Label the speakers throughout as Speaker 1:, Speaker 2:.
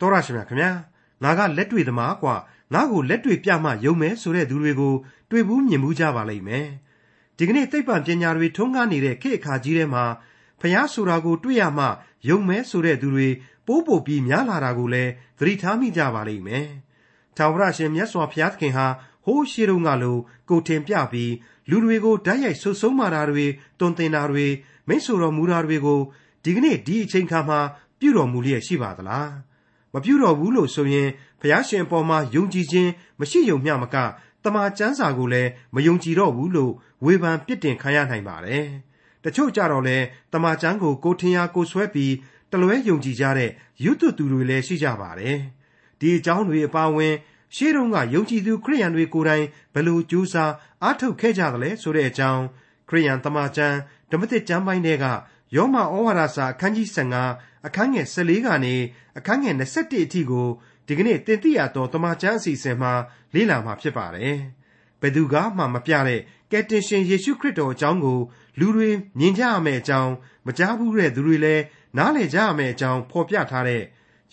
Speaker 1: တော်ရရှိမြခင်ဗျာငါကလက်တွေ့သမားကွာငါ့ကိုလက်တွေ့ပြမှယုံမယ်ဆိုတဲ့သူတွေကိုတွေ့ဘူးမြင်ဘူးကြပါလိမ့်မယ်ဒီကနေ့သိပ္ပံပညာတွေထုံးကားနေတဲ့ခေတ်အခါကြီးထဲမှာဖျားဆိုတာကိုတွေ့ရမှယုံမဲဆိုတဲ့သူတွေပိုးပို့ပြီးများလာတာကိုလည်းသတိထားမိကြပါလိမ့်မယ်။ထာဝရရှင်မြတ်စွာဘုရားသခင်ဟာဟိုးရှိတုန်းကလိုကိုတင်ပြပြီးလူတွေကိုဓာတ်ရိုက်ဆုတ်ဆုံးမာတာတွေတွန်တင်တာတွေမိတ်ဆွေတော်မူတာတွေကိုဒီကနေ့ဒီအချိန်ခါမှာပြုတော်မူလျက်ရှိပါသလား။ မပြုတော်ဘူးလို့ဆိုရင်ဘုရားရှင်အပေါ်မှာယုံကြည်ခြင်းမရှိယုံမျှမကတမန်ကျမ်းစာကိုလည်းမယုံကြည်တော့ဘူးလို့ဝေဖန်ပြစ်တင်ခံရနိုင်ပါတယ်တချို့ကြတော့လဲတမန်ကျမ်းကိုကိုထင်ရကိုဆွဲပြီးတလွဲယုံကြည်ကြတဲ့ယုတ်သူတွေလည်းရှိကြပါတယ်ဒီအကြောင်းတွေအပါအဝင်ရှေးတုန်းကယုံကြည်သူခရိယန်တွေကိုယ်တိုင်ဘယ်လိုကြိုးစားအားထုတ်ခဲ့ကြသလဲဆိုတဲ့အကြောင်းခရိယန်တမန်ကျမ်းဓမ္မသစ်ကျမ်းပိုင်းတွေက ယောမဩဝါဒစာအခန်းကြီး15အခန်းငယ်14ကနေအခန်းငယ်21အထိကိုဒီကနေ့တင်ပြရတော့တမန်ကျမ်းအစီအစဉ်မှာလေ့လာမှာဖြစ်ပါတယ်။ဘယ်သူကမှမပြတဲ့ကယ်တင်ရှင်ယေရှုခရစ်တော်အကြောင်းကိုလူတွေမြင်ကြရမယ့်အကြောင်းမကြားဘူးတဲ့သူတွေလည်းနားလည်ကြရမယ့်အကြောင်းဖော်ပြထားတဲ့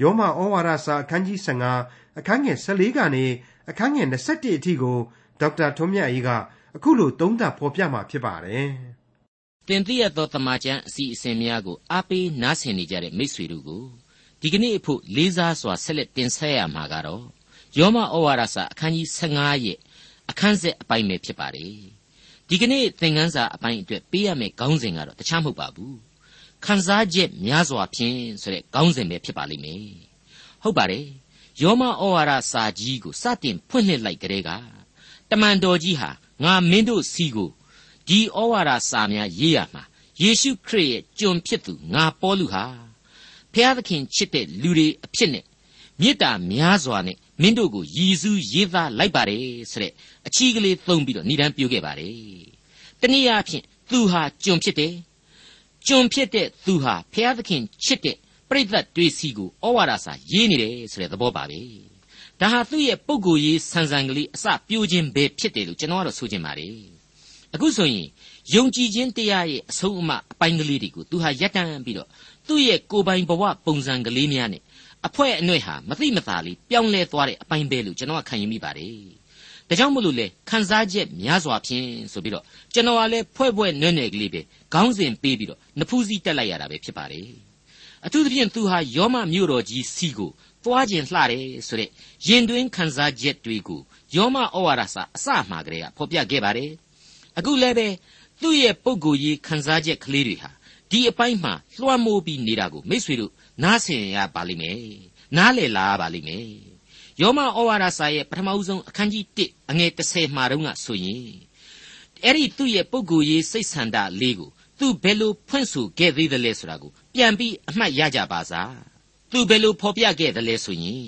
Speaker 1: ယောမဩဝါဒစာအခန်းကြီး15အခန်းငယ်14ကနေအခန်းငယ်21အထိကိုဒေါက်တာထွန်းမြတ်အေးကအခုလိုသုံးသပ်ဖော်ပြมาဖြစ်ပါတယ်။
Speaker 2: တင်ပြရသောတမန်ကျန်အစီအစဉ်များကိုအားပေးနားဆင်နေကြတဲ့မိษွေတို့ကိုဒီကနေ့အဖို့လေးစားစွာဆက်လက်တင်ဆက်ရမှာကတော့ယောမဩဝါဒစာအခန်းကြီး15ရဲ့အခန်းဆက်အပိုင်းပဲဖြစ်ပါတယ်။ဒီကနေ့သင်ခန်းစာအပိုင်းအတွက်ပေးရမယ့်ခေါင်းစဉ်ကတော့တခြားမဟုတ်ပါဘူး။ခန်းစားချက်များစွာဖြင့်ဆိုတဲ့ခေါင်းစဉ်ပဲဖြစ်ပါလိမ့်မယ်။ဟုတ်ပါတယ်။ယောမဩဝါဒစာကြီးကိုစတင်ဖွင့်လှစ်လိုက်ကြတဲ့ကတမန်တော်ကြီးဟာငါမင်းတို့စီကို ဒီဩဝါဒစာများရေးရမှာယေရှုခရစ်ရဲ့ကျွန်ဖြစ်သူငါပေါလုဟာဖျားသခင်ချစ်တဲ့လူတွေအဖြစ်နဲ့မေတ္တာများစွာနဲ့မင်းတို့ကိုရည်စူးရေးသားလိုက်ပါတယ်ဆိုတဲ့အချီးကလေးသုံးပြီးတော့ဏ္ဍန်ပြခဲ့ပါတယ်။တနည်းအားဖြင့်သူဟာကျွန်ဖြစ်တယ်။ကျွန်ဖြစ်တဲ့သူဟာဖျားသခင်ချစ်တဲ့ပြိဿတ်တွေစီကိုဩဝါဒစာရေးနေတယ်ဆိုတဲ့သဘောပါပဲ။ဒါဟာသူ့ရဲ့ပုံကိုယ်ရေးဆန်ဆန်ကလေးအစပြိုးခြင်းပဲဖြစ်တယ်လို့ကျွန်တော်ကတော့ဆိုချင်ပါတယ်။ အခုဆိုရင်ယုံကြည်ခြင်းတရားရဲ့အဆုံးအမအပိုင်းကလေးတွေကိုသူဟာရပ်တန့်ပြီးတော့သူ့ရဲ့ကိုယ်ပိုင်ဘဝပုံစံကလေးများနဲ့အဖွဲ့အနှဲ့ဟာမသိမသာလေးပြောင်းလဲသွားတဲ့အပိုင်းပဲလို့ကျွန်တော်ကခံယူမိပါတယ်။ဒါကြောင့်မလို့လေခန်းစားချက်များစွာဖြင့်ဆိုပြီးတော့ကျွန်တော်ကလည်းဖွဲ့ဖွဲ့နွဲ့နွဲ့ကလေးပဲခေါင်းစဉ်ပေးပြီးတော့နဖူးစည်းတက်လိုက်ရတာပဲဖြစ်ပါတယ်။အထူးသဖြင့်သူဟာယောမမြို့တော်ကြီးစီကိုသွားခြင်းလှတယ်ဆိုတဲ့ရင်တွင်းခန်းစားချက်တွေကိုယောမဩဝါဒစာအစမှာကလေးကဖော်ပြခဲ့ပါတယ်။ အခုလည်းပဲသူ့ရဲ့ပုံကိုယ်ရေးခန်းစားချက်ကလေးတွေဟာဒီအပိုင်းမှာလွှမ်းမိုးပြီးနေတာကိုမိษွေတို့နားဆင်ရပါလိမ့်မယ်နားလည်လာပါလိမ့်မယ်ယောမဩဝါဒစာရဲ့ပထမဦးဆုံးအခန်းကြီး1အငယ်30မှာတုန်းကဆိုရင်အဲ့ဒီသူ့ရဲ့ပုဂ္ဂိုလ်ရေးစိတ်ဆန္ဒလေးကိုသူဘယ်လိုဖွင့်ဆိုခဲ့သေးတယ်လဲဆိုတာကိုပြန်ပြီးအမှတ်ရကြပါစားသူဘယ်လိုဖော်ပြခဲ့တယ်လဲဆိုရင်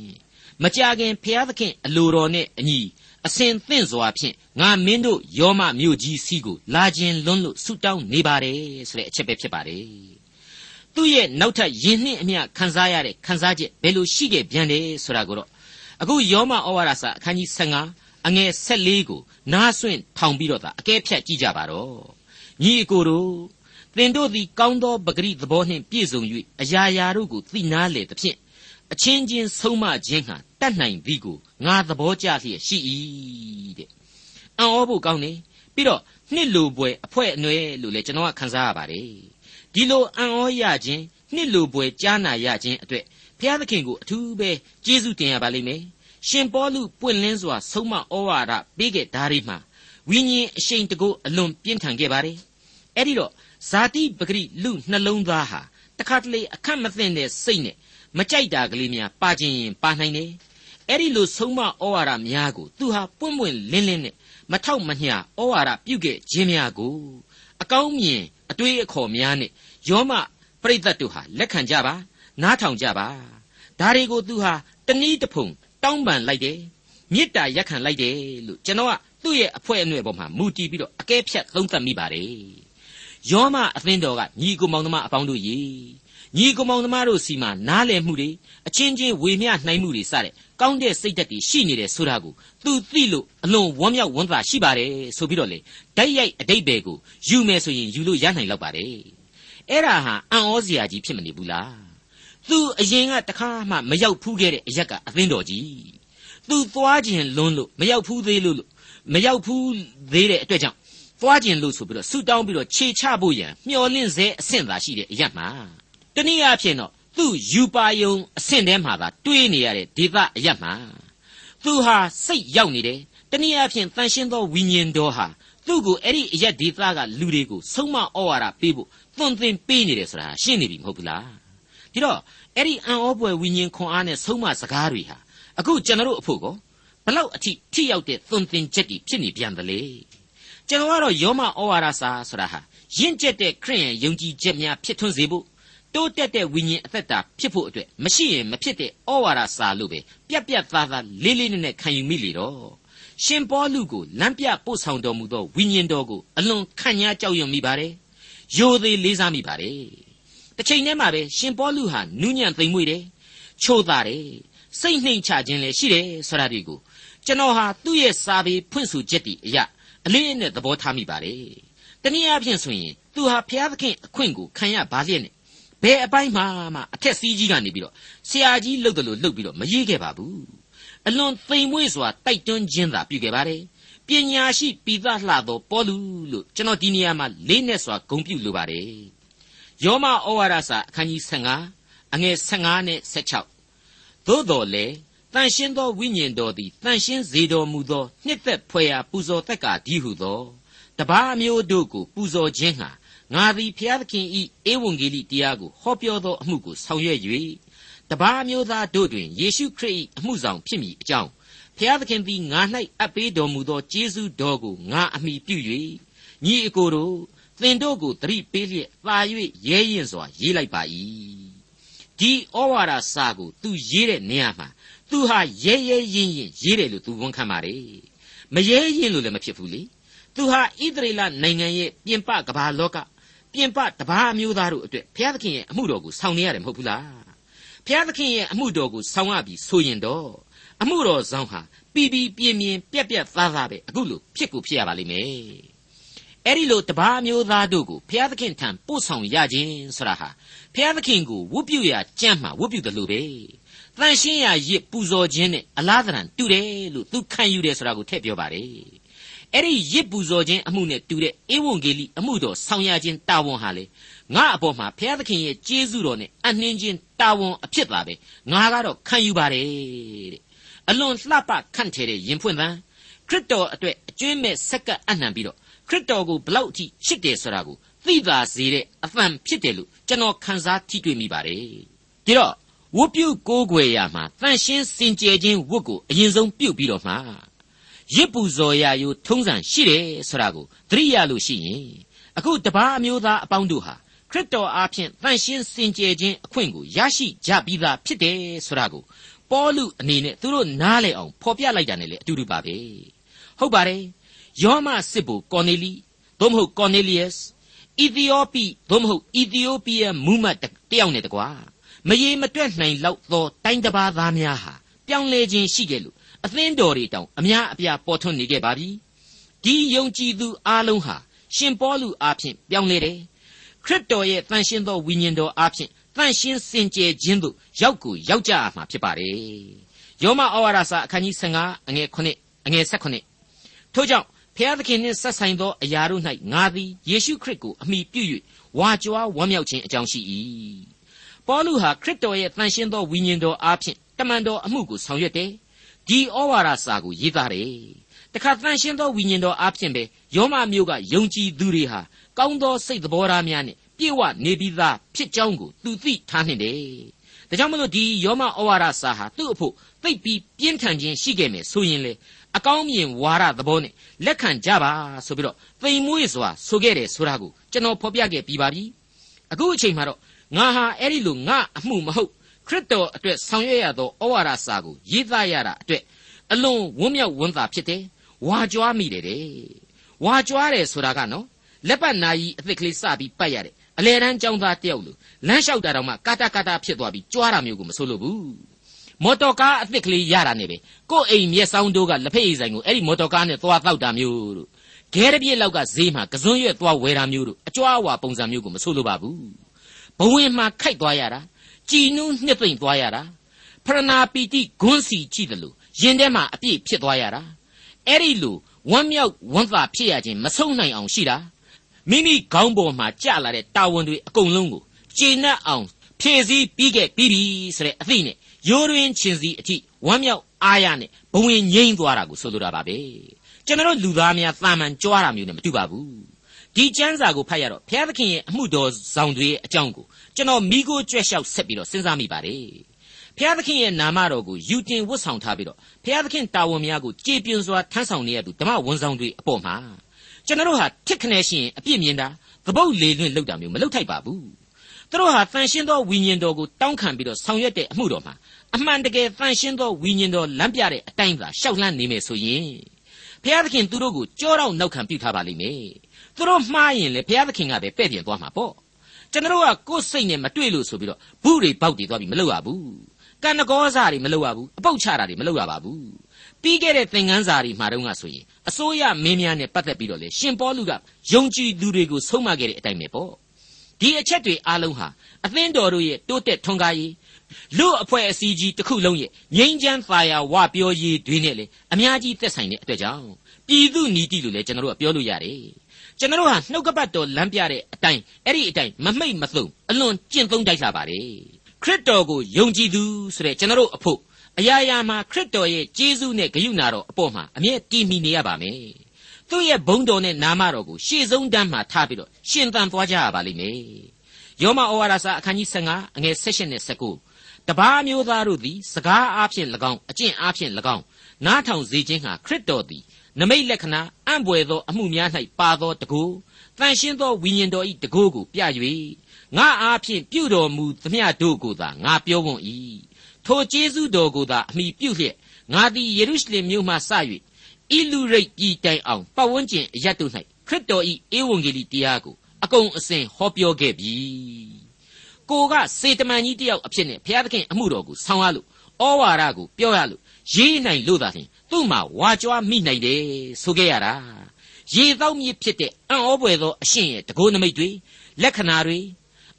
Speaker 2: မကြခင်ဖျားသခင်အလိုတော်နဲ့အညီ အစဉ်သင့်စွာဖြင့်ငါမင်းတို့ယောမမြို့ကြီးစီကိုလာခြင်းလွန်းလို့ဆုတောင်းနေပါတယ်ဆိုတဲ့အချက်ပဲဖြစ်ပါတယ်သူ့ရဲ့နောက်ထပ်ယဉ်နှင်းအမျှခံစားရတဲ့ခံစားချက်ဘယ်လိုရှိခဲ့ပြန်တယ်ဆိုတာကိုတော့အခုယောမဩဝါဒစာအခန်းကြီး15အငယ်14ကိုနားဆွင့်ထောင်ပြီးတော့သာအကဲဖြတ်ကြည့်ကြပါတော့ညီအကိုတို့သင်တို့သည်ကောင်းသောပဂရိသဘောနှင့်ပြည့်စုံ၍အရာရာတို့ကိုသိနာလေသဖြင့် အချင်းချင်းဆုံးမခြင်းဟာတတ်နိုင်သည်ကိုငါသဘောကျလျက်ရှိ၏တဲ့အံ့ဩဖို့ကောင်းနေပြီးတော့နှစ်လိုပွဲအဖွဲအနွယ်လို့လည်းကျွန်တော်ကခန်းစားရပါတယ်ဒီလိုအံ့ဩရခြင်းနှစ်လိုပွဲကြားနာရခြင်းအတွက်ဘုရားသခင်ကိုအထူးပဲကျေးဇူးတင်ရပါလိမ့်မယ်ရှင်ပေါလုပွင့်လင်းစွာဆုံးမဩဝါဒပေးခဲ့ဓာရီမှာဝိညာဉ်အရှိန်တကုအလွန်ပြင်းထန်ခဲ့ပါတယ်အဲ့ဒီတော့ဇာတိပဂရိလူနှလုံးသားဟာတခါတလေအခက်မသိတဲ့စိတ်နဲ့ မကြိုက်တာကလေးများပါခြင်းရင်ပါနိုင်တယ်အဲ့ဒီလိုဆုံးမဩဝါဒများကိုသူဟာပွင့်ပွင့်လင်းလင်းနဲ့မထောက်မညှဩဝါဒပြုခဲ့ခြင်းများကိုအကောင်းမြင်အတွေးအခေါ်များနဲ့ယောမပရိသတ်တို့ဟာလက်ခံကြပါနားထောင်ကြပါဒါတွေကိုသူဟာတနည်းတဖုံတောင်းပန်လိုက်တယ်မေတ္တာရက်ခံလိုက်တယ်လို့ကျွန်တော်ကသူ့ရဲ့အဖွဲအနှဲ့ပေါ်မှာမူတည်ပြီးတော့အကဲဖြတ်သုံးသပ်မိပါတယ်ယောမအသင်းတော်ကညီကိုမောင်သမားအပေါင်းတို့ရေ ညီကောင်မောင်သမားတို့စီမှာနားလည်မှုတွေအချင်းချင်းဝေမျှနိုင်မှုတွေစတဲ့ကောင်းတဲ့စိတ်ဓာတ်တွေရှိနေတယ်ဆိုတာကိုသူသိလို့အလွန်ဝမ်းမြောက်ဝမ်းသာရှိပါတယ်ဆိုပြီးတော့လေဓာတ်ရိုက်အတိတ်ပဲကိုယူမယ်ဆိုရင်ယူလို့ရနိုင်လောက်ပါတယ်အဲ့ဒါဟာအံ့ဩစရာကြီးဖြစ်မနေဘူးလားသူအရင်ကတခါမှမရောက်ဖူးခဲ့တဲ့အရက်ကအသင်းတော်ကြီးသူသွားခြင်းလွန်းလို့မရောက်ဖူးသေးလို့မရောက်ဖူးသေးတဲ့အတွက်ကြောင့်သွားခြင်းလို့ဆိုပြီးတော့ဆူတောင်းပြီးတော့ခြေချဖို့ရန်မျောလင့်စေအဆင့်သာရှိတဲ့အရက်မှာ တနည်းအားဖြင့်တော့သူ့ယူပါယုံအဆင့်ထဲမှာသာတွေးနေရတဲ့ဒေသအရက်မှာသူဟာစိတ်ရောက်နေတယ်တနည်းအားဖြင့်တန်ရှင်းသောဝိညာဉ်တော်ဟာသူ့ကိုအဲ့ဒီအရက်ဒေသကလူတွေကိုဆုံးမဩဝါဒပေးဖို့သွန်သင်ပေးနေတယ်ဆိုတာရှင်းနေပြီမဟုတ်ဘူးလားဒီတော့အဲ့ဒီအံ့ဩပွေဝိညာဉ်ခွန်အားနဲ့ဆုံးမစကားတွေဟာအခုကျွန်တော်တို့အဖို့ကောဘလောက်အထိထိရောက်တဲ့သွန်သင်ချက်တွေဖြစ်နေပြန်သလဲကျွန်တော်ကတော့ယောမဩဝါဒစာဆိုတာဟာရင့်ကျက်တဲ့ခရိယန်ယုံကြည်ချက်များဖြစ်ထွန်းစေဖို့ တိုးတက်တဲ့ဝိညာဉ်အသက်တာဖြစ်ဖို့အတွက်မရှိရင်မဖြစ်တဲ့ဩဝါဒစာလို့ပဲပြက်ပြက်သားသားလေးလေးနက်နက်ခံယူမိလေတော့ရှင်ပေါလုကိုလမ်းပြပို့ဆောင်တော်မူသောဝိညာဉ်တော်ကိုအလွန်ခံညာကြောက်ရွံ့မိပါတယ်။ယိုသေးလေးစားမိပါတယ်။တစ်ချိန်တည်းမှာပဲရှင်ပေါလုဟာနူးညံ့သိမ်မွေ့တယ်။ချိုးသားတယ်။စိတ်နှိမ်ချခြင်းလည်းရှိတယ်ဆိုတာဒီကိုကျွန်တော်ဟာသူ့ရဲ့စာပေဖွင့်ဆိုချက်တည်းအရာအလေးအနက်သဘောထားမိပါတယ်။တနည်းအားဖြင့်ဆိုရင်သူဟာဘုရားသခင်အခွင့်ကိုခံရပါလျက်နဲ့ ဘယ်အပိုင်းမှမှအထက်စီးကြီးကနေပြီးတော့ဆရာကြီးလှုပ်တယ်လို့လှုပ်ပြီးတော့မရေးခဲ့ပါဘူးအလွန်သိမ်မွေ့စွာတိုက်တွန်းခြင်းသာပြုခဲ့ပါတယ်ပညာရှိပိသလှသောပေါလုလို့ကျွန်တော်ဒီနေရာမှာလေးနဲ့စွာဂုဏ်ပြုလိုပါတယ်ယောမဩဝါဒစာအခန်းကြီး15အငယ်15နဲ့16သို့တော်လေတန်ရှင်းသောဝိညာဉ်တော်သည်တန်ရှင်းစေတော်မူသောနှစ်သက်ဖွယ်ရာပူဇော်သက်ကာဒီဟုသောတပါးမျိုးတို့ကိုပူဇော်ခြင်းဟာ ငါသည်ဖျားသခင်ဤဧဝံဂေလိတရားကိုဟောပြောသောအမှုကိုဆောင်ရွက်၍တပါးမျိုးသားတို့တွင်ယေရှုခရစ်၏အမှုဆောင်ဖြစ်မည်အကြောင်းဖျားသခင်သည်ငါ၌အပ်ပေးတော်မူသောကျေးဇူးတော်ကိုငါအမိပြု၍ညီအကိုတို့သင်တို့ကိုတရိပေးလျက်သာ၍ရဲရင်စွာရေးလိုက်ပါ၏ဒီဩဝါဒစာကိုသူရေးတဲ့နေရာမှာသူဟာရဲရဲရင်ရင်ရေးတယ်လို့သူဝန်ခံပါတယ်မရဲရင်လို့လည်းမဖြစ်ဘူးလေသူဟာဣသရေလနိုင်ငံရဲ့ပြင်ပကမ္ဘာလောက ပြင်ပတပါးအမျိုးသားတို့အတွက်ဘုရားသခင်ရဲ့အမှုတော်ကိုဆောင်နေရတယ်မဟုတ်ဘူးလားဘုရားသခင်ရဲ့အမှုတော်ကိုဆောင်ရပြီဆိုရင်တော့အမှုတော်ဆောင်ဟာပီပီပြင်းပြင်းပြက်ပြက်သားသားပဲအခုလို့ဖြစ်ကိုဖြစ်ရပါလိမ့်မယ်အဲ့ဒီလိုတပါးအမျိုးသားတို့ကိုဘုရားသခင်ထံပို့ဆောင်ရခြင်းဆိုတာဟာဘုရားသခင်ကိုဝတ်ပြုရကြမ်းမှာဝတ်ပြုတယ်လို့ပဲတန်ရှင်းရာရစ်ပူဇော်ခြင်းနဲ့အလားတန်တူတယ်လို့သူခံယူတယ်ဆိုတာကိုထည့်ပြောပါတယ် အဲ့ဒီရစ်ပူဇော်ခြင်းအမှုနဲ့တူတဲ့ဧဝံဂေလိအမှုတော်ဆောင်ရခြင်းတာဝန်ဟာလေငါအပေါ်မှာဘုရားသခင်ရဲ့ကျေးဇူးတော်နဲ့အနှင်းခြင်းတာဝန်အဖြစ်ပါပဲငါကတော့ခံယူပါတယ်တဲ့အလွန်လှပခန့်ထဲတဲ့ရင်ဖွင့်သံခရစ်တော်အတွက်အကျွင်းမဲ့ဆက်ကပ်အနှံပြီးတော့ခရစ်တော်ကိုဘလောက်အထိချစ်တယ်ဆိုတာကိုသိသာစေတဲ့အသံဖြစ်တယ်လို့ကျွန်တော်ခန်းစားထိတွေ့မိပါတယ်ဒီတော့ဝတ်ပြုကိုးကွယ်ရမှာတန်ရှင်းစင်ကြယ်ခြင်းဝတ်ကိုအရင်ဆုံးပြုတ်ပြီးတော့မှ ရစ်ပူဇော်ရာယိုထုံးစံရှိတယ်ဆိုတာကိုသတိရလို့ရှိရင်အခုတပားအမျိုးသားအပေါင်းတို့ဟာခရစ်တော်အားဖြင့်တန်ရှင်းစင်ကြယ်ခြင်းအခွင့်ကိုရရှိကြပြီးသားဖြစ်တယ်ဆိုတာကိုပေါလုအနေနဲ့သူတို့နားလည်အောင်ဖော်ပြလိုက်တာနဲ့လေအတူတူပါပဲဟုတ်ပါတယ်ယောမစစ်ဘူကော်နေလီသို့မဟုတ်ကော်နေလီယပ်အီသီယိုပီသို့မဟုတ်အီသီယိုပီးယားမူမတ်တယောက်နဲ့တကွာမရေမတွက်နိုင်လောက်သောတိုင်းတစ်ပါးသားများဟာပြောင်းလဲခြင်းရှိခဲ့လို့ အသင်းတော်တွေတောင်အများအပြားပေါ်ထွန်းနေခဲ့ပါပြီဒီယုံကြည်သူအလုံးဟာရှင်ပေါလုအားဖြင့်ပြောင်းလဲတယ်ခရစ်တော်ရဲ့တန်ရှင်းသောဝိညာဉ်တော်အားဖြင့်တန်ရှင်းစင်ကြယ်ခြင်းသို့ရောက်ကိုရောက်ကြရမှာဖြစ်ပါတယ်ယောမဩဝါဒစာအခန်းကြီး15အငယ်9အငယ်18ထို့ကြောင့်ဖျားသခင်နှင့်ဆက်ဆိုင်သောအရာတို့၌ငါသည်ယေရှုခရစ်ကိုအမိပြု၍ဝါကြွားဝမ်းမြောက်ခြင်းအကြောင်းရှိ၏ပေါလုဟာခရစ်တော်ရဲ့တန်ရှင်းသောဝိညာဉ်တော်အားဖြင့်တမန်တော်အမှုကိုဆောင်ရွက်တယ် ဒီဩဝါဒစာကိုရေးသားတယ်တခါတန်ရှင်းသောဝိညာဉ်တော်အားဖြင့်ပဲယောမမျိုးကယုံကြည်သူတွေဟာကောင်းသောစိတ်သဘောထားများနဲ့ပြည့်ဝနေပြီးသားဖြစ်ကြောင်းကိုသူသိထားနှင့်တယ်ဒါကြောင့်မလို့ဒီယောမဩဝါဒစာဟာသူ့အဖို့သိပ်ပြီးပြင်းထန်ခြင်းရှိခဲ့မယ်ဆိုရင်လေအကောင်းမြင်ဝါဒသဘောနဲ့လက်ခံကြပါဆိုပြီးတော့သိမ်မွေ့စွာဆိုခဲ့တယ်ဆိုတာကိုကျွန်တော်ဖော်ပြခဲ့ပြီးပါပြီအခုအချိန်မှာတော့ငါဟာအဲ့ဒီလိုငါအမှုမဟုတ် ခရစ်တော်အတွက်ဆောင်ရွက်ရသောဩဝါဒစာကိုရေးသားရတာအတွက်အလွန်ဝန်းမြောက်ဝန်းသာဖြစ်တယ်။ဝါကြွားမိတယ်တဲ့။ဝါကြွားတယ်ဆိုတာကနော်လက်ပတ်နာကြီးအသစ်ကလေးစပြီးပတ်ရတယ်။အလဲတန်းចောင်းသားတယောက်လိုလမ်းလျှောက်တာတော့မှကာတာကာတာဖြစ်သွားပြီးကြွားတာမျိုးကိုမဆိုလို့ဘူး။မော်တော်ကားအသစ်ကလေးရတာနဲ့ပဲကို့အိမ်မျက်စောင်းတို့ကလက်ဖက်ရည်ဆိုင်ကိုအဲ့ဒီမော်တော်ကားနဲ့သွားတောက်တာမျိုးတို့ခဲတပြည့်လောက်ကဈေးမှာကစွန်းရွက်သွားဝယ်တာမျိုးတို့အကြွားဝါပုံစံမျိုးကိုမဆိုလိုပါဘူး။ဘဝင်မှာခိုက်သွားရတာ ကြည်နူးနှစ်သိမ့်သွားရတာဖရဏာပီတိဂွန်းစီကြည့်တယ်လို့ရင်ထဲမှာအပြည့်ဖြစ်သွားရတာအဲ့ဒီလိုဝမ်းမြောက်ဝမ်းသာဖြစ်ရခြင်းမဆုံးနိုင်အောင်ရှိတာမိမိခေါင်းပေါ်မှာကြာလာတဲ့တာဝန်တွေအကုန်လုံးကိုကျေနပ်အောင်ဖြည့်ဆည်းပြီးခဲ့ပြီးပြီဆိုတဲ့အသည့်နဲ့ရိုးရင်းချင်းစီအထိဝမ်းမြောက်အားရနဲ့ဘဝင်ငိမ့်သွားတာကိုဆိုလိုတာပါပဲကျွန်တော်လူသားများတာမန်ကြွားတာမျိုးနဲ့မတူပါဘူး ဒီကျမ်းစာကိုဖတ်ရတော့ဘုရားသခင်ရဲ့အမှုတော်ဆောင်တွေရဲ့အကြောင်းကိုကျွန်တော်မိကိုကြွက်လျှောက်ဆက်ပြီးတော့စဉ်းစားမိပါတယ်ဘုရားသခင်ရဲ့နာမတော်ကိုယူတင်ဝတ်ဆောင်ထားပြီးတော့ဘုရားသခင်တာဝန်များကိုကြေပြွန်စွာထမ်းဆောင်နေရသူဓမ္မဝန်ဆောင်တွေအပေါ်မှာကျွန်တော်တို့ဟာတစ်ခနဲ့ရှိရင်အပြစ်မြင်တာသပုတ်လေလွင့်လောက်တာမျိုးမလုပ်ထိုက်ပါဘူးသူတို့ဟာတန်ရှင်းသောဝိညာဉ်တော်ကိုတောင်းခံပြီးတော့ဆောင်ရွက်တဲ့အမှုတော်မှာအမှန်တကယ်တန်ရှင်းသောဝိညာဉ်တော်လမ်းပြတဲ့အတိုင်းသာရှောက်လန့်နေမယ်ဆိုရင်ဘုရားသခင်သူတို့ကိုကြောတော့နောက်ခံပြုထားပါလိမ့်မယ် သူတို့မှားရင်လေဘုရားသခင်ကပဲပဲ့ပြင်သွားမှာပေါ့ကျွန်တော်ကကိုယ်စိတ်နဲ့မတွေ့လို့ဆိုပြီးတော့ဘူးတွေပေါက်တွေသွားပြီးမလုပ်ရဘူးကံတကောစားတွေမလုပ်ရဘူးအပုတ်ချတာတွေမလုပ်ရပါဘူးပြီးခဲ့တဲ့သင်ခန်းစာတွေမှာတော့ကဆိုရင်အစိုးရမင်းများနဲ့ပတ်သက်ပြီးတော့လေရှင်ပေါလုကယုံကြည်သူတွေကိုဆုံးမခဲ့တဲ့အတိုင်းပဲပေါ့ဒီအချက်တွေအားလုံးဟာအသင်းတော်တို့ရဲ့တိုးတက်ထွန်းကားရေးလူအဖွဲ့အစည်းကြီးတစ်ခုလုံးရဲ့ငြိမ်းချမ်းသာယာဝပြောရေးတွေနဲ့လေအများကြီးသက်ဆိုင်တဲ့အတွက်ကြောင့်ပြည်သူနီတိလို့လည်းကျွန်တော်တို့ကပြောလို့ရတယ် ကျွန်တော်တို့ဟာနှုတ်ကပတ်တော်လမ်းပြတဲ့အတိုင်းအဲ့ဒီအတိုင်းမမိတ်မသုံအလွန်ကျင့်သုံးတိုက်လာပါတယ်ခရစ်တော်ကိုယုံကြည်သူဆိုတဲ့ကျွန်တော်တို့အဖို့အရာရာမှာခရစ်တော်ရဲ့ကျေးဇူးနဲ့ဂရုဏာတော်အပေါ်မှာအမြဲတည်မီနေရပါမယ်သူ့ရဲ့ဘုန်းတော်နဲ့နာမတော်ကိုရှေ့ဆုံးတန်းမှာထားပြီးတော့ရှင်သန်သွားကြရပါလိမ့်မယ်ယောမဩဝါဒစာအခန်းကြီး15အငယ်16နဲ့19တပါးမျိုးသားတို့သည်စကားအားဖြင့်၎င်းအကျင့်အားဖြင့်၎င်းနားထောင်စေခြင်းဟာခရစ်တော်သည် နမိတ်လက္ခဏာအံ့ဘွယ်သော အမှုများ၌ပါသောတကူတန်ရှင်းသောဝိညာဉ်တော်၏တကူကိုပြ၍ငါအားဖြင့်ပြုတော်မူသမျှတို့ကိုသာငါပြောဝံ့၏ထိုကျေးဇူးတော်ကိုသာအမိပြုလျက်ငါသည်ယေရုရှလင်မြို့မှစ၍ဣလူရိတ်ပြည်တိုင်အောင်ပတ်ဝန်းကျင်အရတ်တို့၌ခရစ်တော်၏ဧဝံဂေလိတရားကိုအကုန်အစင်ဟောပြောခဲ့ပြီကိုကစေတမန်ကြီးတယောက်အဖြစ်နဲ့ဘုရားသခင်အမှုတော်ကိုဆောင်ရလို့ဩဝါဒကိုပြောရလို့ရေးနိုင်လို့သာလျှင် သူ့မှာဝါကြွားမိနိုင်တယ်ဆိုခဲ့ရတာရေတော့မြစ်ဖြစ်တဲ့အံ့ဩပွေသောအရှင်ရဲ့တကိုးနမိတ်တွေလက္ခဏာတွေ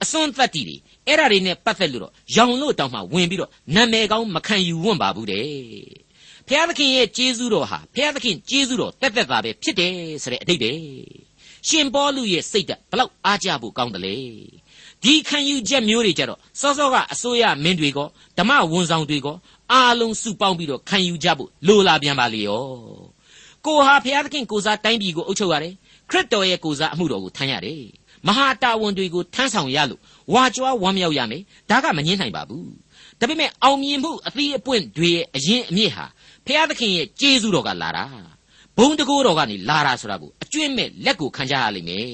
Speaker 2: အစွန်းသတ္တိတွေအဲ့ဒါတွေနဲ့ပတ်သက်လို့တော့ရောင်လို့တောင်မှဝင်ပြီးတော့နာမည်ကောင်းမခံယူဝံ့ပါဘူးတဲ့ဖျားသခင်ရဲ့ကျေးဇူးတော်ဟာဖျားသခင်ကျေးဇူးတော်တက်တက်တာပဲဖြစ်တယ်ဆိုတဲ့အဓိပ္ပာယ်ရှင်ပေါလုရဲ့စိတ်ဓာတ်ဘလောက်အားကြဖို့ကောင်းတယ်လေဒီခံယူချက်မျိုးတွေကြတော့စောစောကအစိုးရမင်းတွေကဓမ္မဝန်ဆောင်တွေက အားလုံးစုပေါင်းပြီးတော့ခံယူကြဖို့လိုလာပြန်ပါလေရောကိုဟာဘုရားသခင်ကိုစားတိုင်းပြည်ကိုအုပ်ချုပ်ရတယ်ခရစ်တော်ရဲ့ကိုစားအမှုတော်ကိုထမ်းရတယ်မဟာတာဝန်တွေကိုထမ်းဆောင်ရလို့ဝါကြွားဝမ်းမြောက်ရမယ်ဒါကမငင်းနိုင်ပါဘူးဒါပေမဲ့အောင်မြင်မှုအသီးအပွင့်တွေရဲ့အရင်အမြစ်ဟာဘုရားသခင်ရဲ့ကျေးဇူးတော်ကလာတာဘုံတကိုးတော်ကနေလာတာဆိုတာကိုအကျွင့်မဲ့လက်ကိုခံကြရလိမ့်မယ်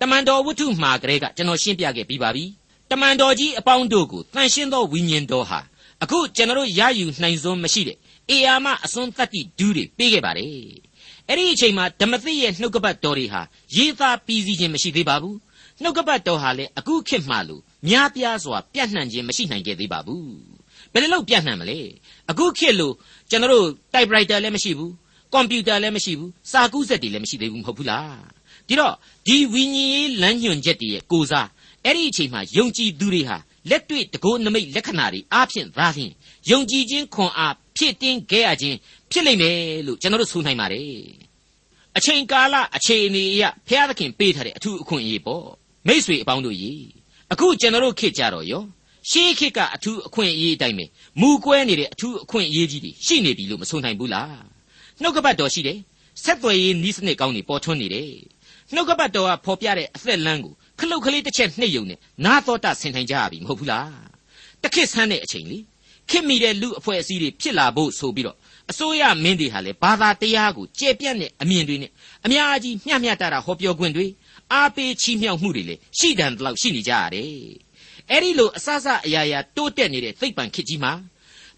Speaker 2: တမန်တော်ဝတ္ထုမှာကလေးကကျွန်တော်ရှင်းပြခဲ့ပြီးပါပြီတမန်တော်ကြီးအပေါင်းတို့ကိုတန်ရှင်းသောဝိညာဉ်တော်ဟာ အခုကျွန်တော်ရယူနိုင်စွမ်းမရှိတဲ့အေယာမအစွန်းတတ္တိဒူးတွေပေးခဲ့ပါတယ်အဲ့ဒီအချိန်မှာဓမ္မသစ်ရဲ့နှုတ်ကပတ်တော်တွေဟာရေးသားပြီးစီးခြင်းမရှိသေးပါဘူးနှုတ်ကပတ်တော်ဟာလည်းအခုခေတ်မှလို့များပြားစွာပြန့်နှံ့ခြင်းမရှိနိုင်ခဲ့သေးပါဘူးဘယ်လိုလုပ်ပြန့်နှံ့မလဲအခုခေတ်လို့ကျွန်တော်တို့ typewriter လည်းမရှိဘူးကွန်ပျူတာလည်းမရှိဘူးစာကူးစက်တွေလည်းမရှိသေးဘူးမဟုတ်ဘူးလားဒီတော့ဒီဝိညာဉ်ရေးလမ်းညွှန်ချက်တွေရဲ့ကိုစားအဲ့ဒီအချိန်မှာယုံကြည်သူတွေဟာ လက်တွေ့တကိုးနမိတ်လက္ခဏာတွေအားဖြင့်သာလျှင်ယုံကြည်ခြင်းခွန်အားဖြစ်တင်းခဲ့ရခြင်းဖြစ်လိမ့်မယ်လို့ကျွန်တော်တို့ဆိုနိုင်ပါတယ်အချိန်ကာလအခြေအနေအရဘုရားသခင်ပေးထားတဲ့အထူးအခွင့်အရေးပေါ့မိษွေအပေါင်းတို့ကြီးအခုကျွန်တော်တို့ခေတ်ကြတော့ရောရှေးခေတ်ကအထူးအခွင့်အရေးအတိုင်းပဲမူကွဲနေတဲ့အထူးအခွင့်အရေးကြီးတွေရှိနေပြီလို့မဆိုနိုင်ဘူးလားနှုတ်ကပတ်တော်ရှိတယ်ဆက်သွယ်ရေးနီးစနစ်ကောင်းတွေပေါ်ထွန်းနေတယ်နှုတ်ကပတ်တော်ကဖော်ပြတဲ့အသက်လမ်းကို ခလုတ်ကလေးတစ်ချက်နှိပ်ယုံနဲ့နာတော်တာဆင်ထိုင်ကြရပြီမဟုတ်ဘူးလားတခစ်ဆန်းတဲ့အချိန်လေခင်မိတဲ့လူအဖွဲ့အစည်းတွေဖြစ်လာဖို့ဆိုပြီးတော့အစိုးရမင်းတွေဟာလေဘာသာတရားကိုကြဲပြန့်တဲ့အမြင်တွေနဲ့အများကြီးမျှမျှတတာဟောပြောခွင့်တွေအားပေးချီးမြှောက်မှုတွေလေရှိတန်တလောက်ရှိနေကြရတယ်အဲ့ဒီလိုအစစအရာရာတိုးတက်နေတဲ့သိပ္ပံခေတ်ကြီးမှာ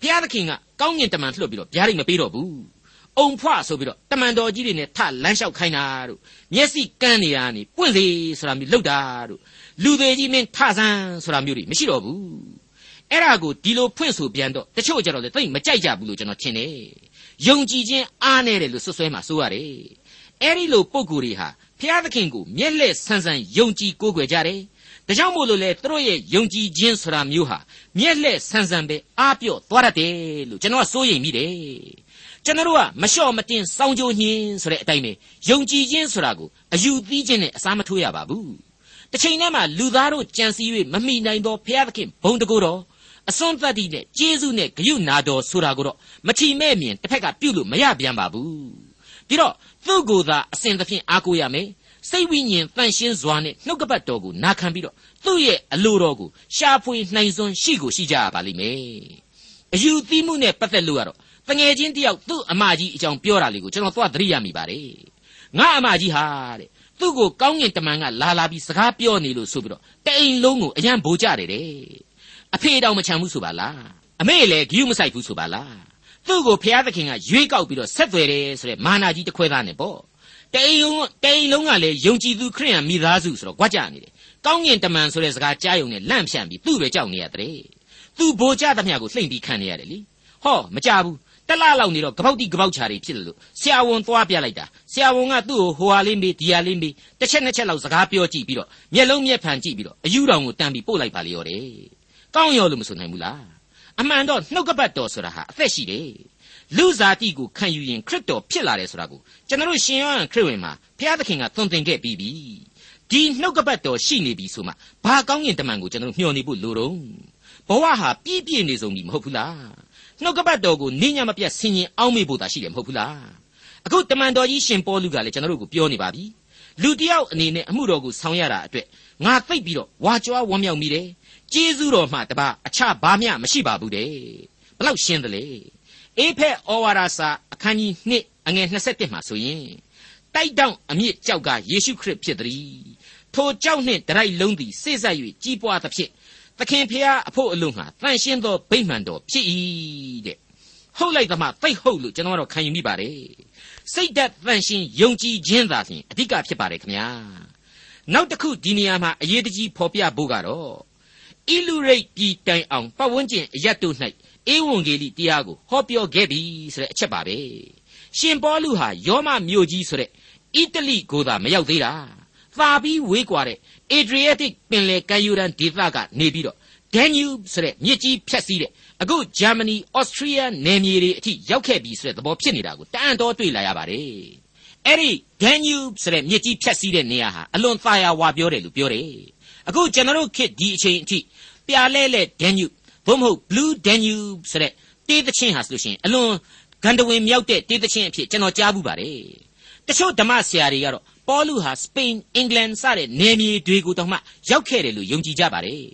Speaker 2: ဘုရားသခင်ကကောင်းကင်တမန်လွှတ်ပြီးတော့ဗျာဒိတ်မပေးတော့ဘူး အုံဖွဆိုပြီးတော့တမန်တော်ကြီးတွေနဲ့ထလမ်းလျှောက်ခိုင်းတာတို့မျက်စိကန်းနေရနေပွင့်စေဆိုတာမျိုးလုပ်တာတို့လူသေးကြီးမင်းထဆန်းဆိုတာမျိုးတွေမရှိတော့ဘူးအဲ့ဒါကိုဒီလိုဖွင့်ဆိုပြန်တော့တချို့ကြတော့လေသိမကြိုက်ကြဘူးလို့ကျွန်တော်ထင်တယ်ယုံကြည်ခြင်းအားနေတယ်လို့ဆွဆွဲမှဆိုရတယ်အဲ့ဒီလိုပုံကိုယ်တွေဟာဖျားသခင်ကိုမျက်လှည့်ဆန်းဆန်းယုံကြည်ကိုးကွယ်ကြတယ်ဒါကြောင့်မို့လို့လေသူတို့ရဲ့ယုံကြည်ခြင်းဆိုတာမျိုးဟာမျက်လှည့်ဆန်းဆန်းပဲအားပြော့သွားတတ်တယ်လို့ကျွန်တော်ကစိုးရိမ်မိတယ် ကျွန်တော်တို့ကမလျှော့မတင်စောင်းကြိုးညင်းဆိုတဲ့အတိုင်းပဲယုံကြည်ခြင်းဆိုတာကိုအယူသီးခြင်းနဲ့အစားမထိုးရပါဘူးတစ်ချိန်တည်းမှာလူသားတို့ကြံစည်၍မမိနိုင်သောဖျားသခင်ဘုံတကူတော်အစွန်းသတ္တိနဲ့ကျေးဇူးနဲ့ဂရုနာတော်ဆိုတာကိုတော့မထီမဲ့မြင်တစ်ဖက်ကပြုလို့မရပြန်ပါဘူးပြီးတော့သူ့ကိုယ်သာအစဉ်သဖြင့်အားကိုးရမယ်စိတ်ဝိညာဉ်တန်ရှင်းစွာနဲ့နှုတ်ကပတ်တော်ကိုနာခံပြီးတော့သူ့ရဲ့အလိုတော်ကိုရှာဖွေနှိုင်စွန်းရှိကိုရှိကြရပါလိမ့်မယ်အယူသီးမှုနဲ့ပတ်သက်လို့ကတော့ တငယ်ချင်းတယောက်သူ့အမကြီးအကြောင်းပြောတာလေးကိုကျွန်တော်သွားသတိရမိပါတယ်ငါအမကြီးဟာတဲ့သူ့ကိုကောင်းကင်တမန်ကလာလာပြီးစကားပြောနေလို့ဆိုပြီးတော့တအိမ်လုံးကိုအရန်ဗိုလ်ကြတယ်တဲ့အဖေတောင်မချမ်းဘူးဆိုပါလားအမေလည်းဂယုမဆိုင်ဘူးဆိုပါလားသူ့ကိုဖျားသခင်ကရွေးကောက်ပြီးတော့ဆက်သွယ်တယ်ဆိုတဲ့မာနာကြီးတစ်ခွဲသားနဲ့ပေါ့တိန်လုံးတိန်လုံးကလည်းယုံကြည်သူခရိယန်မိသားစုဆိုတော့ကြွကြနေတယ်ကောင်းငင်တမန်ဆိုတဲ့စကားကြားယုံနဲ့လန့်ဖြန့်ပြီးသူ့ပဲကြောက်နေရတယ်သူဘိုးကြသမျှကိုလှိမ့်ပြီးခံနေရတယ်လीဟောမကြဘူး တလားလောက်နေတော့ကပောက်တိကပောက်ချာတွေဖြစ်လို့ဆရာဝန်သွားပြလိုက်တာဆရာဝန်ကသူ့ကိုဟိုဟာလေးမေးဒီဟာလေးမေးတစ်ချက်နှစ်ချက်လောက်စကားပြောကြည့်ပြီးတော့မျက်လုံးမျက်ဖန်ကြည့်ပြီးတော့အယူတော်ကိုတန်းပြီးပို့လိုက်ပါလေရောတယ်ကောင်းရောလို့မဆိုနိုင်ဘူးလားအမှန်တော့နှုတ်ကပတ်တော်ဆိုတာဟာအသက်ရှိတယ်လူစားတိကိုခံယူရင်ခရစ်တော်ဖြစ်လာတယ်ဆိုတာကိုကျွန်တော်ရှင်ယောဟန်ခရစ်ဝင်မှာဘုရားသခင်ကသွန်သင်ခဲ့ပြီးပြီဒီနှုတ်ကပတ်တော်ရှိနေပြီဆိုမှဘာကောင်းရင်တမန်ကိုကျွန်တော်မျှော်နေဖို့လိုတော့ဘဝဟာပြည့်ပြည့်နေဆုံးပြီမဟုတ်ဘူးလား နှုတ်ကပတ်တော်ကိုနေညမပြတ်ဆင်ញင်အောင်းမေဖို့သာရှိတယ်မဟုတ်ဘူးလားအခုတမန်တော်ကြီးရှင်ပေါလုကလည်းကျွန်တော်တို့ကိုပြောနေပါပြီလူတယောက်အနေနဲ့အမှုတော်ကိုဆောင်ရတာအတွက်ငါသိပ်ပြီးတော့ဝါကြွားဝမ်းမြောက်မိတယ်ကျေးဇူးတော်မှတပါအခြားဘာမျှမရှိပါဘူးတဲ့ဘလောက်ရှင်းတယ်လေအေဖက်ဩဝါဒစာအခန်းကြီး2အငယ်27မှာဆိုရင်တိုက်တောင့်အမြင့်ကြောက်ကယေရှုခရစ်ဖြစ်သည်ထိုကြောက်နှင့်တရိုက်လုံးသည်စိတ်ဆက်၍ကြီးပွားသဖြင့် သခင်ဖျားအဖို့အလို့ငှာတန်ရှင်းသောဗိမှန်တော်ဖြစ်၏တဲ့ဟုတ်လိုက်သမှသိဟုတ်လို့ကျွန်တော်တို့ခံယူမိပါတယ်စိတ်ဓာတ်တန်ရှင်းယုံကြည်ခြင်းသာလျှင်အဓိကဖြစ်ပါတယ်ခင်ဗျာနောက်တစ်ခုဒီနေရာမှာအရေးတကြီးဖော်ပြဖို့ကတော့ဣလူရိတ်ပြည်တိုင်အောင်ပတ်ဝန်းကျင်အရတ်တို့၌ဧဝံဂေလိတရားကိုဟောပြောခဲ့ပြီဆိုတဲ့အချက်ပါပဲရှင်ပေါလုဟာယောမမြို့ကြီးဆိုတဲ့အီတလိကိုသာမရောက်သေးတာသာပြီးဝေးကွာတဲ့ Adriatic ပင်လယ်ကမ်းရိုးတန်းဒေသကနေပြီးတော့ Danube ဆိုတဲ့မြစ်ကြီးဖြတ်စီးတဲ့အခု Germany Austria နယ်မြေတွေအထိရောက်ခဲ့ပြီဆိုတဲ့သဘောဖြစ်နေတာကိုတန်တော်တွေ့လာရပါတယ်အဲ့ဒီ Danube ဆိုတဲ့မြစ်ကြီးဖြတ်စီးတဲ့နေရာဟာအလွန်သာယာဝါပြောတယ်လို့ပြောတယ်အခုကျွန်တော်တို့ခေတ်ဒီအချိန်အထိပြာလဲလဲ Danube ဘုံမဟုတ် Blue Danube ဆိုတဲ့တေးသချင်းဟာဆိုလို့ရှိရင်အလွန်ဂန္ဓဝင်မြောက်တဲ့တေးသချင်းအဖြစ်ကျွန်တော်ကြားဘူးပါတယ်တချို့ဓမ္မဆရာတွေကတော့ ပေါလုဟာစပိန်အင်္ဂလန်စတဲ့နယ်မြေတွေကိုတောင်မှရောက်ခဲ့တယ်လို့ယုံကြည်ကြပါတယ်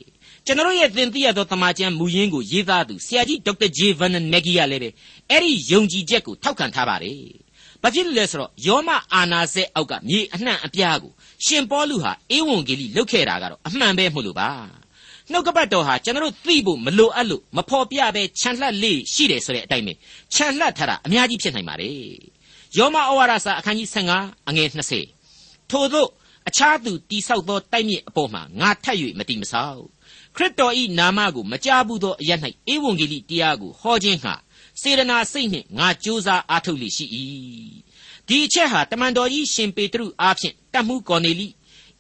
Speaker 2: ကျွန်တော်ရဲ့သင်သိရသောတမန်ကျမ်းမူရင်းကိုရေးသားသူဆရာကြီးဒေါက်တာဂျေဗန်နန်မက်ဂီကလည်းပဲအဲ့ဒီယုံကြည်ချက်ကိုထောက်ခံထားပါတယ်ဘာဖြစ်လို့လဲဆိုတော့ယောမအာနာစဲအောက်ကမြေအနှံ့အပြားကိုရှင်ပေါလုဟာဧဝံဂေလိလုတ်ခဲ့တာကတော့အမှန်ပဲမဟုတ်လို့ပါနှုတ်ကပတ်တော်ဟာကျွန်တော်တို့သိဖို့မလိုအပ်လို့မဖော်ပြပဲခြံလှက်လေးရှိတယ်ဆိုတဲ့အတိုင်းပဲခြံလှက်ထားတာအများကြီးဖြစ်နိုင်ပါတယ်ယောမဩဝါဒစာအခန်းကြီး15အငယ်20 ထို့သောအခြားသူတိဆောက်သောတိုက်မြစ်အပေါ်မှာငါထပ်၍မတိမဆောက်ခရစ်တော်ဤနာမကိုမကြားဘူးသောအရ၌ဧဝံဂေလိတရားကိုဟောခြင်းဟာစေရနာစိတ်နှင့်ငါကြိုးစားအားထုတ်လိရှိ၏ဒီအချက်ဟာတမန်တော်ကြီးရှင်ပေတရုအားဖြင့်တတ်မှုကော်နေလိ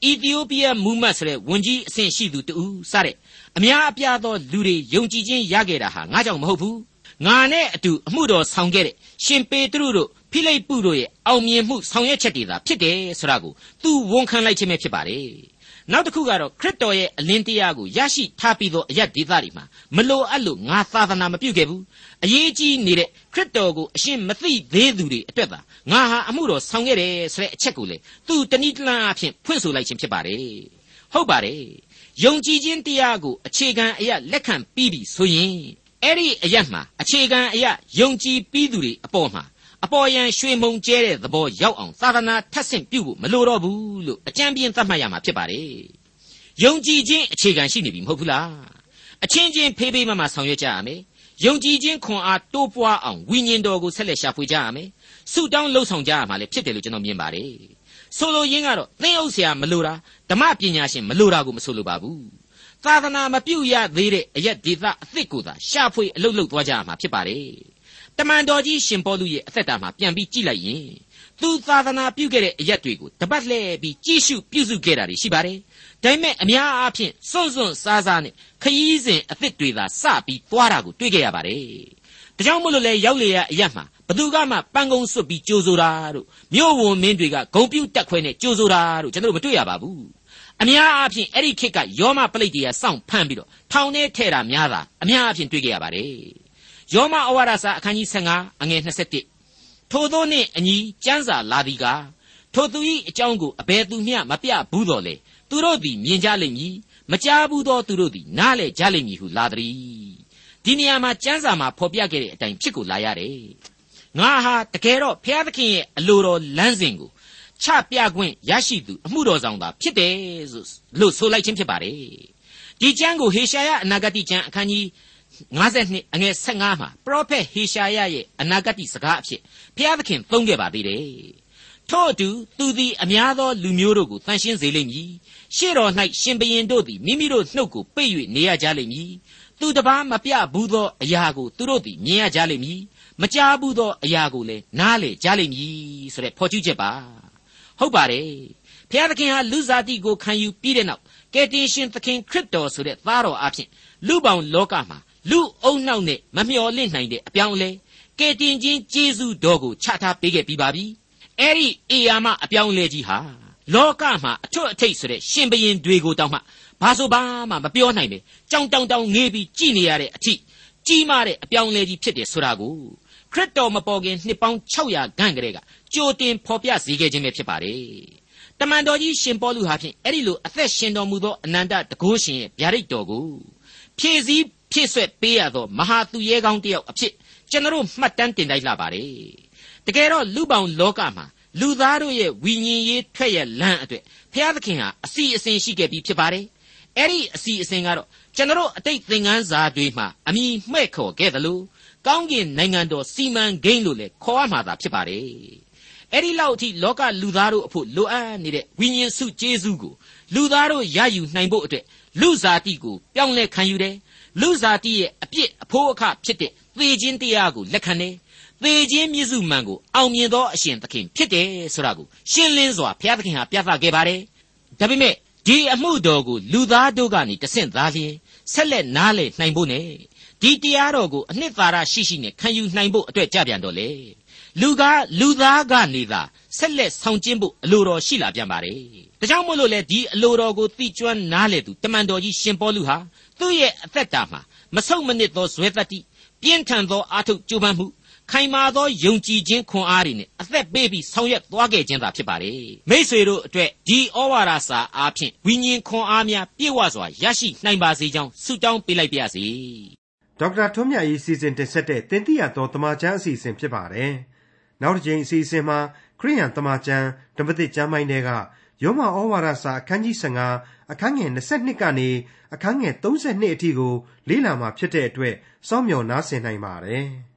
Speaker 2: အီသီယိုးပီးယားမူမတ်ဆိုတဲ့ဝန်ကြီးအဆင့်ရှိသူတူစတဲ့အများအပြားသောလူတွေယုံကြည်ခြင်းရခဲ့တာဟာငါကြောင့်မဟုတ်ဘူးငါနဲ့အတူအမှုတော်ဆောင်ခဲ့တဲ့ရှင်ပေတရုတို့ ဖိလိပ္ပုတို့ရဲ့အောင်မြင်မှုဆောင်ရွက်ချက်တွေသာဖြစ်တယ်ဆိုတာကိုသူဝန်ခံလိုက်ခြင်းပဲဖြစ်ပါတယ်နောက်တစ်ခုကတော့ခရစ်တော်ရဲ့အလင်းတရားကိုရရှိထားပြီးသောအယက်ဒေသတွေမှာမလိုအပ်လို့ငါသာသနာမပြုတ်ခဲ့ဘူးအရေးကြီးနေတဲ့ခရစ်တော်ကိုအရှင်းမသိသေးသူတွေအတွက်သာငါဟာအမှုတော်ဆောင်ခဲ့တယ်ဆိုတဲ့အချက်ကိုလေသူတနည်းတလန်းအဖြစ်ဖွင့်ဆိုလိုက်ခြင်းဖြစ်ပါတယ်ဟုတ်ပါတယ်ယုံကြည်ခြင်းတရားကိုအခြေခံအရာလက်ခံပြီးပြီဆိုရင်အဲ့ဒီအရာမှာအခြေခံအရာယုံကြည်ပြီးသူတွေအပေါ်မှာ အပေါ်ယံရွှေမုံကျဲတဲ့သဘောရောက်အောင်သာသနာထပ်ဆင့်ပြုဖို့မလိုတော့ဘူးလို့အကြံပြင်းသတ်မှတ်ရမှာဖြစ်ပါတယ်။ယုံကြည်ခြင်းအခြေခံရှိနေပြီမဟုတ်ဘူးလား။အချင်းချင်းဖေးဖေးမမဆောင်ရွက်ကြရမယ်။ယုံကြည်ခြင်းခွန်အားတိုးပွားအောင်ဝိညာဉ်တော်ကိုဆက်လက်ရှာဖွေကြရမယ်။ဆုတောင်းလှုပ်ဆောင်ကြရမှာလည်းဖြစ်တယ်လို့ကျွန်တော်မြင်ပါတယ်။ဆိုလိုရင်းကတော့သင်အုပ်ဆရာမလိုတာဓမ္မပညာရှင်မလိုတာကိုမဆိုလိုပါဘူး။သာသနာမပြုတ်ရသေးတဲ့အရက်ဒေသအသစ်ကိုသာရှာဖွေအလုပ်လုပ်သွားကြရမှာဖြစ်ပါတယ်။ တမန်တော်ကြီးရှင်ပေါလုရဲ့အသက်တာမှာပြန်ပြီးကြည့်လိုက်ရင်သူသာသနာပြုခဲ့တဲ့အရက်တွေကိုတပတ်လှည့်ပြီးကြည့်ရှုပြုစုခဲ့တာတွေရှိပါတယ်။ဒါပေမဲ့အများအားဖြင့်စွန့်စွန့်စားစားနဲ့ခရီးစဉ်အသစ်တွေသာစပြီးသွားတာကိုတွေ့ခဲ့ရပါတယ်။ဒါကြောင့်မို့လို့လေရောက်လေရအရက်မှာဘသူကမှပန်းကုံစွတ်ပြီးကြိုဆိုတာတို့မြို့ဝန်မင်းတွေကဂုံပြုတ်တက်ခွဲနဲ့ကြိုဆိုတာတို့ကျွန်တော်တို့မတွေ့ရပါဘူး။အများအားဖြင့်အဲ့ဒီခေတ်ကယောမပလိတ်တွေကစောင့်ဖမ်းပြီးတော့ထောင်ထဲထဲတာများတာအများအားဖြင့်တွေ့ခဲ့ရပါတယ်။ ယောမဩဝါဒစာအခန်းကြီး15အငယ်21ထိုသောနှင့်အညီကျမ်းစာလာသည်ကားထိုသူ၏အကြောင်းကိုအဘယ်သူမျှမပြဘူးတော်လေသူတို့သည်မြင်ကြလိမ့်မည်မကြားဘူးသောသူတို့သည်နားလည်ကြလိမ့်မည်ဟုလာသည်ဒီနေရာမှာကျမ်းစာမှာဖော်ပြခဲ့တဲ့အတိုင်းဖြစ်ကိုလာရတယ်ငါဟာတကယ်တော့ဘုရားသခင်ရဲ့အလိုတော်လမ်းစဉ်ကိုချပြခွင့်ရရှိသူအမှုတော်ဆောင်သာဖြစ်တယ်လို့ဆိုလိုက်ခြင်းဖြစ်ပါတယ်ဒီကျမ်းကိုဟေရှာယအနာဂတိကျမ်းအခန်းကြီး 52အငယ်15မှာပရောဖက်ဟေရှာယရဲ့အနာဂတ်စကားအဖြစ်ဘုရားသခင်သုံးခဲ့ပါသေးတယ်။ထို့အတူသူသည်အများသောလူမျိုးတို့ကိုတန်ရှင်းစေလိမ့်မည်။ရှေ့တော်၌ရှင်ဘရင်တို့သည်မိမိတို့နှုတ်ကိုပိတ်၍နေရကြလိမ့်မည်။သူတပားမပြဘူးသောအရာကိုသူတို့သည်မြင်ရကြလိမ့်မည်။မကြားဘူးသောအရာကိုလည်းနားလေကြလိမ့်မည်ဆိုတဲ့ဖော်ကျူးချက်ပါ။ဟုတ်ပါတယ်။ဘုရားသခင်ဟာလူစားတိကိုခံယူပြီးတဲ့နောက်ကယ်တင်ရှင်သခင်ခရစ်တော်ဆိုတဲ့သားတော်အဖြစ်လူပေါင်းလောကမှာ လူအုံနှောက်နဲ့မမျော်လင့်နိုင်တဲ့အပြောင်းအလဲကယ်တင်ခြင်းကျေးဇူးတော်ကိုချထားပေးခဲ့ပြီးပါပြီအဲ့ဒီအေယာမအပြောင်းအလဲကြီးဟာလောကမှာအထွတ်အထိပ်ဆိုတဲ့ရှင်ဘရင်တွေကိုတောင်မှဘာဆိုဘာမှမပြောနိုင်ပဲကြောင်တောင်တောင်ငေးပြီးကြည်နေရတဲ့အထိကြီးမားတဲ့အပြောင်းအလဲကြီးဖြစ်တယ်ဆိုတာကိုခရစ်တော်မပေါ်ခင်နှစ်ပေါင်း600ခန့်ကလေးကကြိုတင်ဖော်ပြစေခဲ့ခြင်းပဲဖြစ်ပါတယ်တမန်တော်ကြီးရှင်ပေါလုဟာဖြင့်အဲ့ဒီလိုအသက်ရှင်တော်မူသောအနန္တတကုရှင်ရဲ့ဗျာဒိတ်တော်ကိုဖြည့်စည်း ဖြည့်ဆွက်ပေးရသောမဟာသူရဲကောင်းတစ်ယောက်အဖြစ်ကျွန်တော်မှတ်တမ်းတင်လိုက်လာပါတယ်တကယ်တော့လူပောင်လောကမှာလူသားတို့ရဲ့ဝိညာဉ်ရေးထွက်ရလမ်းအတွက်ဘုရားသခင်ဟာအစီအစဉ်ရှိခဲ့ပြီးဖြစ်ပါတယ်အဲ့ဒီအစီအစဉ်ကတော့ကျွန်တော်အတိတ်သင်ခန်းစာတွေမှာအမိမှဲ့ခေါ်ခဲ့တယ်လို့ကောင်းကင်နိုင်ငံတော်စီမံကိန်းလို့လည်းခေါ်ရမှာသာဖြစ်ပါတယ်အဲ့ဒီလောက်အထိလောကလူသားတို့အဖို့လိုအပ်နေတဲ့ဝိညာဉ်စုကျေးဇူးကိုလူသားတို့ရယူနိုင်ဖို့အတွက်လူစားတိကိုပြောင်းလဲခံယူတယ် လူစားတိရဲ့အပြစ်အဖိုးအခဖြစ်တဲ့သေခြင်းတရားကိုလက်ခံတယ်သေခြင်းမြစ်စုမှန်ကိုအောင်မြင်သောအရှင်သခင်ဖြစ်တယ်ဆိုတာကိုရှင်းလင်းစွာဘုရားသခင်ဟာပြသခဲ့ပါတယ်ဒါပေမဲ့ဒီအမှုတော်ကိုလူသားတို့ကနေတဆင့်သားလျင်ဆက်လက်နားလည်နိုင်ဖို့ ਨੇ ဒီတရားတော်ကိုအနှစ်သာရရှိရှိနဲ့ခံယူနိုင်ဖို့အတွက်ကြပြန်တော့လေလူကလူသားကနေသာဆက်လက်ဆောင်ကျင်းဖို့အလိုတော်ရှိလာပြန်ပါတယ်ဒါကြောင့်မို့လို့လေဒီအလိုတော်ကိုသိကျွမ်းနားလေသူတမန်တော်ကြီးရှင်ပေါလုဟာ သူ့ရဲ့အသက်တာမှာမဆုတ်မနစ်သောဇွဲတတ္တိပြင်းထန်သောအာထုကြိုးပမ်းမှုခိုင်မာသောယုံကြည်ခြင်းခွန်အားတွေနဲ့အသက်ပေးပြီးဆောင်ရွက်သွားခဲ့ခြင်းသာဖြစ်ပါတယ်မိษွေတို့အတွက်ဒီဩဝါဒစာအားဖြင့်ဝိညာဉ်ခွန်အားများပြည့်ဝစွာရရှိနိုင်ပါစေကြောင်းဆုတောင်းပေးလိုက်ပါရစေ
Speaker 1: ဒေါက်တာထွန်းမြတ်ရေးစီစဉ်တင်ဆက်တဲ့တင်ပြတော်တမချန်းအစီအစဉ်ဖြစ်ပါတယ်နောက်တစ်ချိန်အစီအစဉ်မှာခရိယန်တမချန်းဓမ္မသစ်ကျမ်းပိုင်းတွေက ယောမဩဝါဒစာအခန်းကြီး15အခန်းငယ်22ကနေအခန်းငယ်32အထိကိုလေ့လာမှာဖြစ်တဲ့အတွက်စောင့်မျှော်နားဆင်နိုင်ပါတယ်။